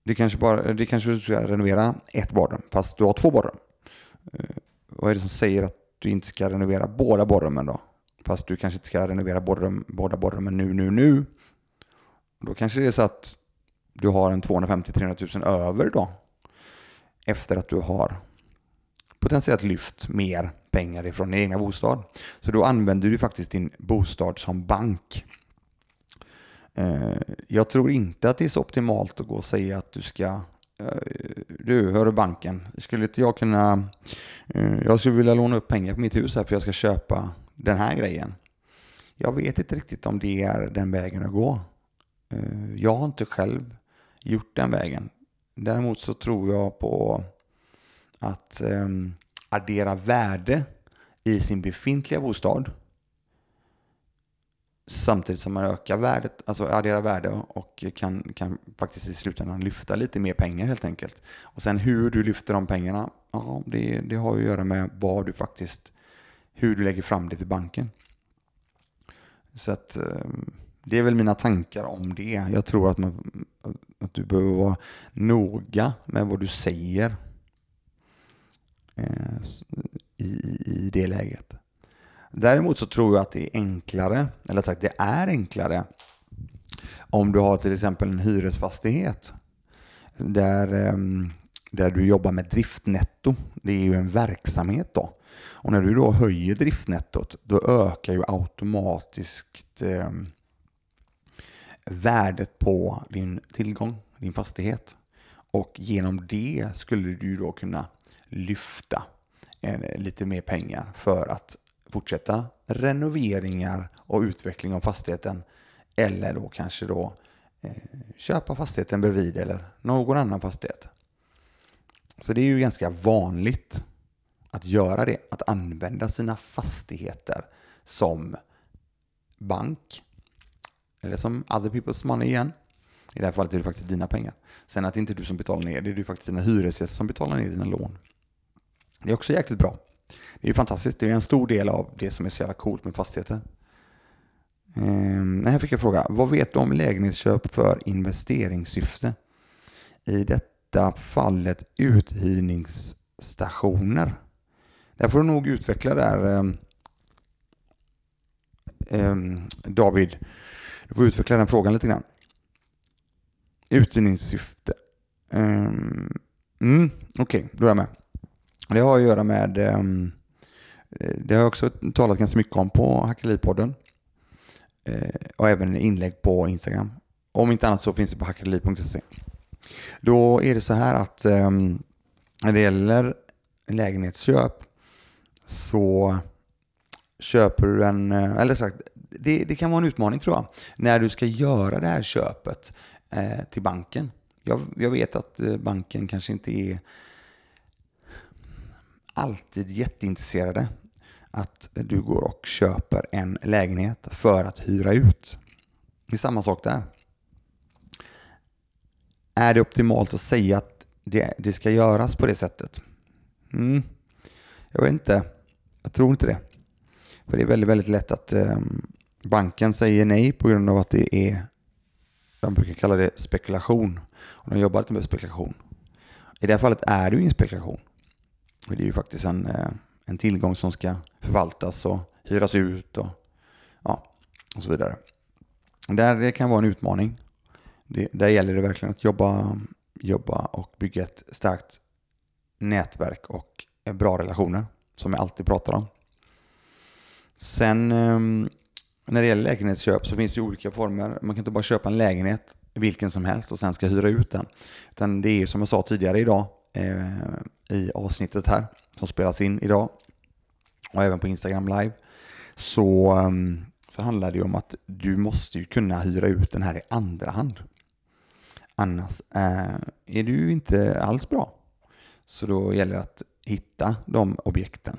Det kanske, bara, det kanske du ska renovera ett badrum, fast du har två badrum. Eh, vad är det som säger att du inte ska renovera båda badrummen då? Fast du kanske inte ska renovera badrum, båda badrummen nu, nu, nu. Då kanske det är så att du har en 250-300 000 över då. Efter att du har potentiellt lyft mer pengar ifrån din egna bostad. Så då använder du faktiskt din bostad som bank. Eh, jag tror inte att det är så optimalt att gå och säga att du ska eh, du, hör banken, skulle inte jag kunna, eh, jag skulle vilja låna upp pengar på mitt hus här för jag ska köpa den här grejen. Jag vet inte riktigt om det är den vägen att gå. Jag har inte själv gjort den vägen. Däremot så tror jag på att ehm, addera värde i sin befintliga bostad samtidigt som man ökar värdet, alltså adderar värde och kan, kan faktiskt i slutändan lyfta lite mer pengar helt enkelt. Och sen hur du lyfter de pengarna, ja, det, det har att göra med vad du faktiskt, hur du lägger fram det till banken. Så att ehm, det är väl mina tankar om det. Jag tror att, man, att du behöver vara noga med vad du säger Eh, i, i det läget. Däremot så tror jag att det är enklare, eller sagt det är enklare om du har till exempel en hyresfastighet där, ehm, där du jobbar med driftnetto. Det är ju en verksamhet då. Och när du då höjer driftnettot då ökar ju automatiskt eh, värdet på din tillgång, din fastighet. Och genom det skulle du då kunna lyfta eh, lite mer pengar för att fortsätta renoveringar och utveckling av fastigheten eller då kanske då eh, köpa fastigheten bredvid eller någon annan fastighet. Så det är ju ganska vanligt att göra det, att använda sina fastigheter som bank eller som other people's money igen. I det här fallet är det faktiskt dina pengar. Sen att det inte är du som betalar ner det, är det faktiskt dina hyresgäster som betalar ner dina lån. Det är också jäkligt bra. Det är ju fantastiskt. Det är en stor del av det som är så jävla coolt med fastigheter. Ehm, här fick jag fråga, vad vet du om lägenhetsköp för investeringssyfte? I detta fallet uthyrningsstationer. Där får du nog utveckla där ehm, ehm, David. Du får utveckla den frågan lite grann. Uthyrningssyfte. Um, mm, Okej, okay, då är jag med. Det har att göra med ehm, eh, det har jag också talat ganska mycket om på Hackeripodden eh, och även inlägg på Instagram. Om inte annat så finns det på hackeri.se. Då är det så här att ehm, när det gäller lägenhetsköp så köper du en, eh, eller sagt, det, det kan vara en utmaning tror jag, när du ska göra det här köpet till banken. Jag, jag vet att banken kanske inte är alltid jätteintresserade att du går och köper en lägenhet för att hyra ut. Det är samma sak där. Är det optimalt att säga att det, det ska göras på det sättet? Mm. Jag vet inte. Jag tror inte det. För det är väldigt, väldigt lätt att eh, banken säger nej på grund av att det är, de brukar kalla det spekulation. Och de jobbar inte med spekulation. I det här fallet är det ju ingen spekulation. Det är ju faktiskt en, eh, en tillgång som ska förvaltas och hyras ut och, ja, och så vidare. Där det kan vara en utmaning. Det, där gäller det verkligen att jobba, jobba och bygga ett starkt nätverk och bra relationer som jag alltid pratar om. Sen ehm, när det gäller lägenhetsköp så finns det olika former. Man kan inte bara köpa en lägenhet vilken som helst och sen ska hyra ut den. Utan det är som jag sa tidigare idag eh, i avsnittet här som spelas in idag och även på Instagram live så, ehm, så handlar det om att du måste ju kunna hyra ut den här i andra hand. Annars eh, är du inte alls bra. Så då gäller det att hitta de objekten.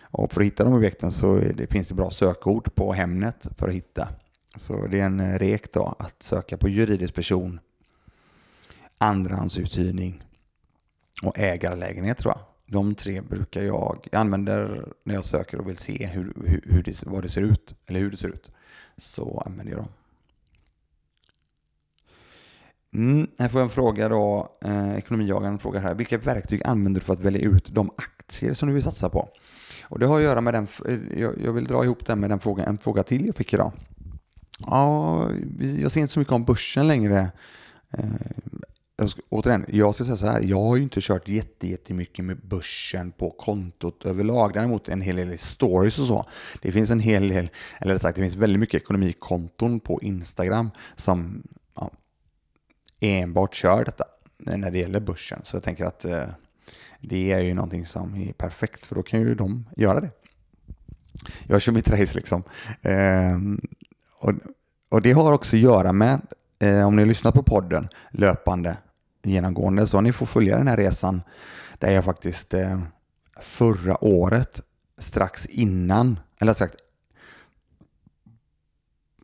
Och för att hitta de objekten så det, finns det bra sökord på Hemnet för att hitta. Så det är en eh, rek då att söka på juridisk person, andrahandsuthyrning och ägarlägenhet tror jag. De tre brukar jag, jag använder när jag söker och vill se hur, hur, hur det, vad det ser ut, eller hur det ser ut. Så använder jag dem. Mm, här får jag en fråga då. Eh, Ekonomijagaren frågar här. Vilka verktyg använder du för att välja ut de aktier som du vill satsa på? Och det har att göra med den, eh, jag, jag vill dra ihop den med den frågan, en fråga till jag fick idag. Ja, jag ser inte så mycket om börsen längre. Eh, jag ska, återigen, jag ska säga så här, jag har ju inte kört jättemycket med börsen på kontot överlag. Däremot en hel del stories och så. Det finns en hel del, eller rätt sagt, det finns väldigt mycket ekonomikonton på Instagram som ja, enbart kör detta när det gäller börsen. Så jag tänker att eh, det är ju någonting som är perfekt, för då kan ju de göra det. Jag kör mitt race liksom. Eh, och, och det har också att göra med, eh, om ni har lyssnat på podden löpande, genomgående, så ni får följa den här resan där jag faktiskt eh, förra året, strax innan, eller sagt,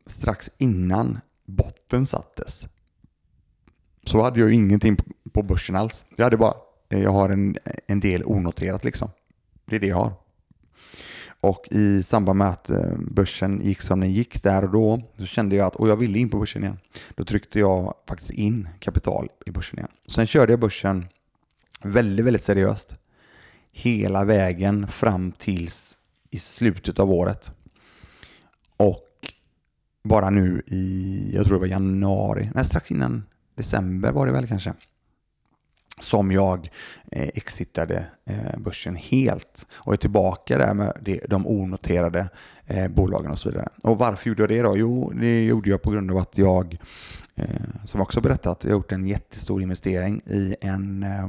strax innan botten sattes, så hade jag ju ingenting på börsen alls. Jag hade bara, eh, jag har en, en del onoterat liksom. Det är det jag har. Och i samband med att eh, börsen gick som den gick där och då, så kände jag att, och jag ville in på börsen igen. Då tryckte jag faktiskt in kapital i börsen igen. Sen körde jag börsen väldigt, väldigt seriöst. Hela vägen fram tills i slutet av året. Och bara nu i, jag tror det var januari, nej strax innan december var det väl kanske som jag eh, exitade eh, börsen helt och är tillbaka där med det, de onoterade eh, bolagen och så vidare. Och varför gjorde jag det då? Jo, det gjorde jag på grund av att jag, eh, som också berättat, jag har gjort en jättestor investering i en eh,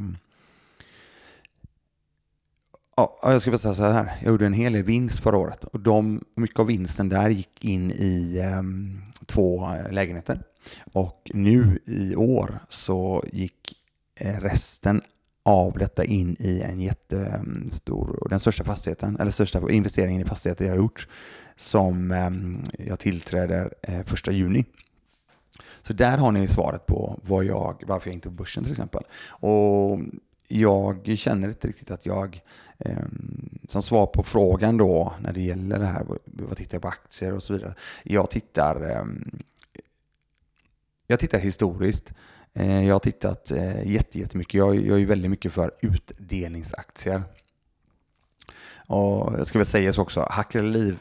Ja, jag ska säga så här. Jag gjorde en hel del vinst förra året och de, mycket av vinsten där gick in i ehm, två eh, lägenheter. Och nu i år så gick Eh, resten av detta in i en jättestor, den största fastigheten, eller största investeringen i fastigheter jag har gjort, som eh, jag tillträder eh, första juni. Så där har ni svaret på vad jag, varför jag inte är på börsen till exempel. Och jag känner inte riktigt att jag, ehm, som svar på frågan då när det gäller det här, vad tittar jag på aktier och så vidare. Jag tittar, ehm, jag tittar historiskt Eh, jag har tittat eh, jättemycket. Jag, är väldigt mycket för utdelningsaktier. Och jag ska väl säga så också, Hackerliv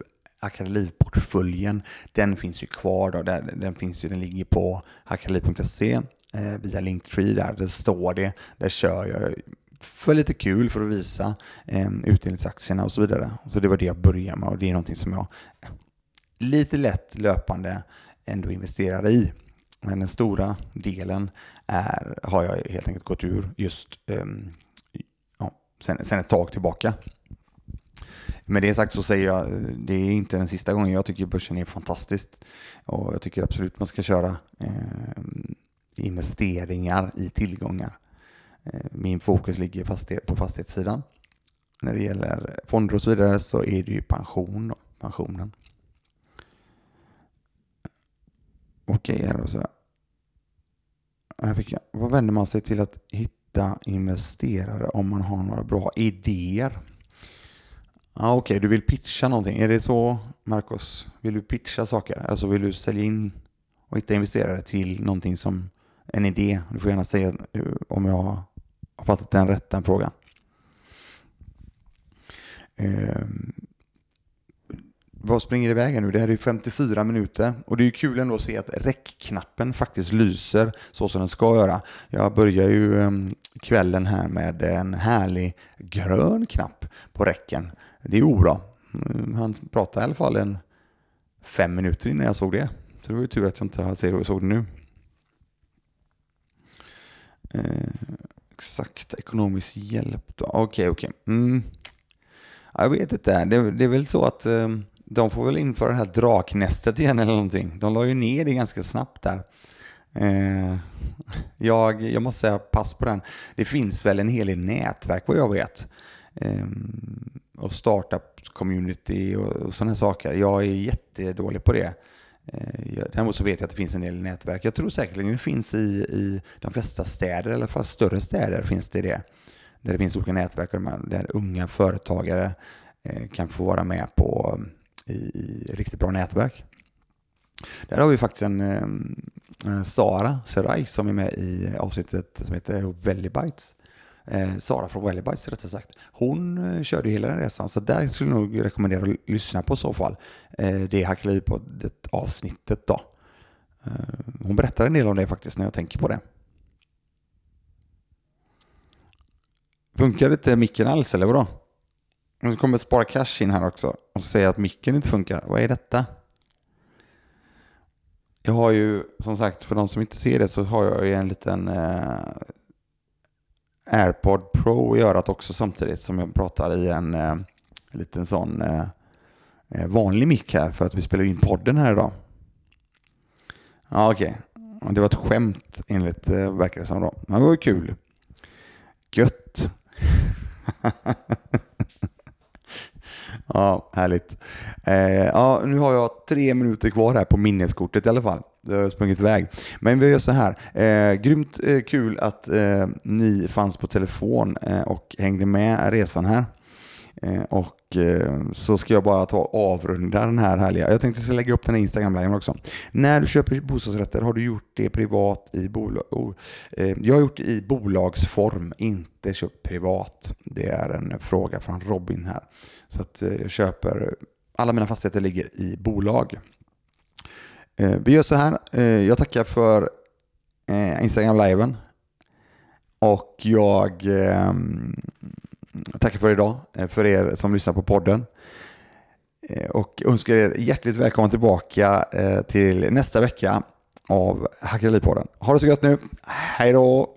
liv portföljen, den finns ju kvar. Då. Den, finns ju, den ligger på hackerliv.se eh, via Linktree där. Där står det. Där kör jag för lite kul för att visa eh, utdelningsaktierna och så vidare. Så det var det jag började med och det är någonting som jag lite lätt löpande ändå investerar i. Men den stora delen är, har jag helt enkelt gått ur just um, ja, sen, sen ett tag tillbaka. Med det sagt så säger jag, det är inte den sista gången jag tycker börsen är fantastiskt. Och jag tycker absolut man ska köra eh, investeringar i tillgångar. Eh, min fokus ligger fastighet, på fastighetssidan. När det gäller fonder och så vidare så är det ju pension då, pensionen. Okej, här och så. Här fick jag. Vad vänder man sig till att hitta investerare om man har några bra idéer? Ja, Okej, okay, du vill pitcha någonting. Är det så, Marcos? Vill du pitcha saker? Alltså vill du sälja in och hitta investerare till någonting som en idé? Du får gärna säga eh, om jag har fattat den rätt, den frågan. Ehm, vad springer iväg här nu? Det här är 54 minuter och det är ju kul ändå att se att räckknappen faktiskt lyser så som den ska göra. Jag börjar ju ehm, kvällen här med en härlig grön knapp på räcken. Det är ju bra. Mm, han pratade i alla fall en fem minuter innan jag såg det. Så det var ju tur att jag inte såg det nu. Eh, exakt, ekonomisk hjälp då. Okej, okay, okej. Okay. Mm. Jag vet inte. Det, det är väl så att eh, de får väl införa det här draknästet igen eller någonting. De la ju ner det ganska snabbt där. Eh, jag, jag måste säga pass på den. Det finns väl en hel del nätverk vad jag vet. Eh, och startup-community och, och sådana saker. Jag är jättedålig på det. Eh, däremot så vet jag att det finns en del nätverk. Jag tror säkert att det finns i, i de flesta städer, eller i alla fall större städer finns det det. Där det finns olika nätverk där unga företagare eh, kan få vara med på i, i riktigt bra nätverk. Där har vi faktiskt en, eh, Sara Serai som är med i avsnittet som heter Valley Bites. Eh, Sara från Valley Bites rättare sagt. Hon eh, körde hela den resan så där skulle jag nog rekommendera att lyssna på i så fall. Eh, det hackade Hackeliv på det avsnittet då. Eh, hon berättar en del om det faktiskt när jag tänker på det. Funkar inte micken alls eller vadå? Nu kommer Spara Cash in här också och säger att micken inte funkar. Vad är detta? Jag har ju, som sagt, för de som inte ser det så har jag ju en liten eh, AirPod Pro i örat också samtidigt som jag pratar i en eh, liten sån eh, eh, vanlig mick här för att vi spelar in podden här idag. Ja, okej. Okay. Det var ett skämt enligt eh, verkar det som då. Men det var ju kul. Gött. [LAUGHS] Ja, härligt. Eh, ja, nu har jag tre minuter kvar här på minneskortet i alla fall. Det har sprungit iväg. Men vi gör så här. Eh, grymt eh, kul att eh, ni fanns på telefon eh, och hängde med resan här. Eh, och eh, så ska jag bara ta avrunda den här härliga. Jag tänkte att jag ska lägga upp den här Instagram-liven också. När du köper bostadsrätter, har du gjort det privat i bolag? Oh, jag har gjort det i bolagsform, inte köpt privat. Det är en fråga från Robin här. Så att eh, jag köper, alla mina fastigheter ligger i bolag. Eh, vi gör så här, eh, jag tackar för Instagram-liven. Och jag tackar för idag, för er som lyssnar på podden. Och önskar er hjärtligt välkomna tillbaka till nästa vecka av Hackeripodden. Ha det så gött nu. Hej då!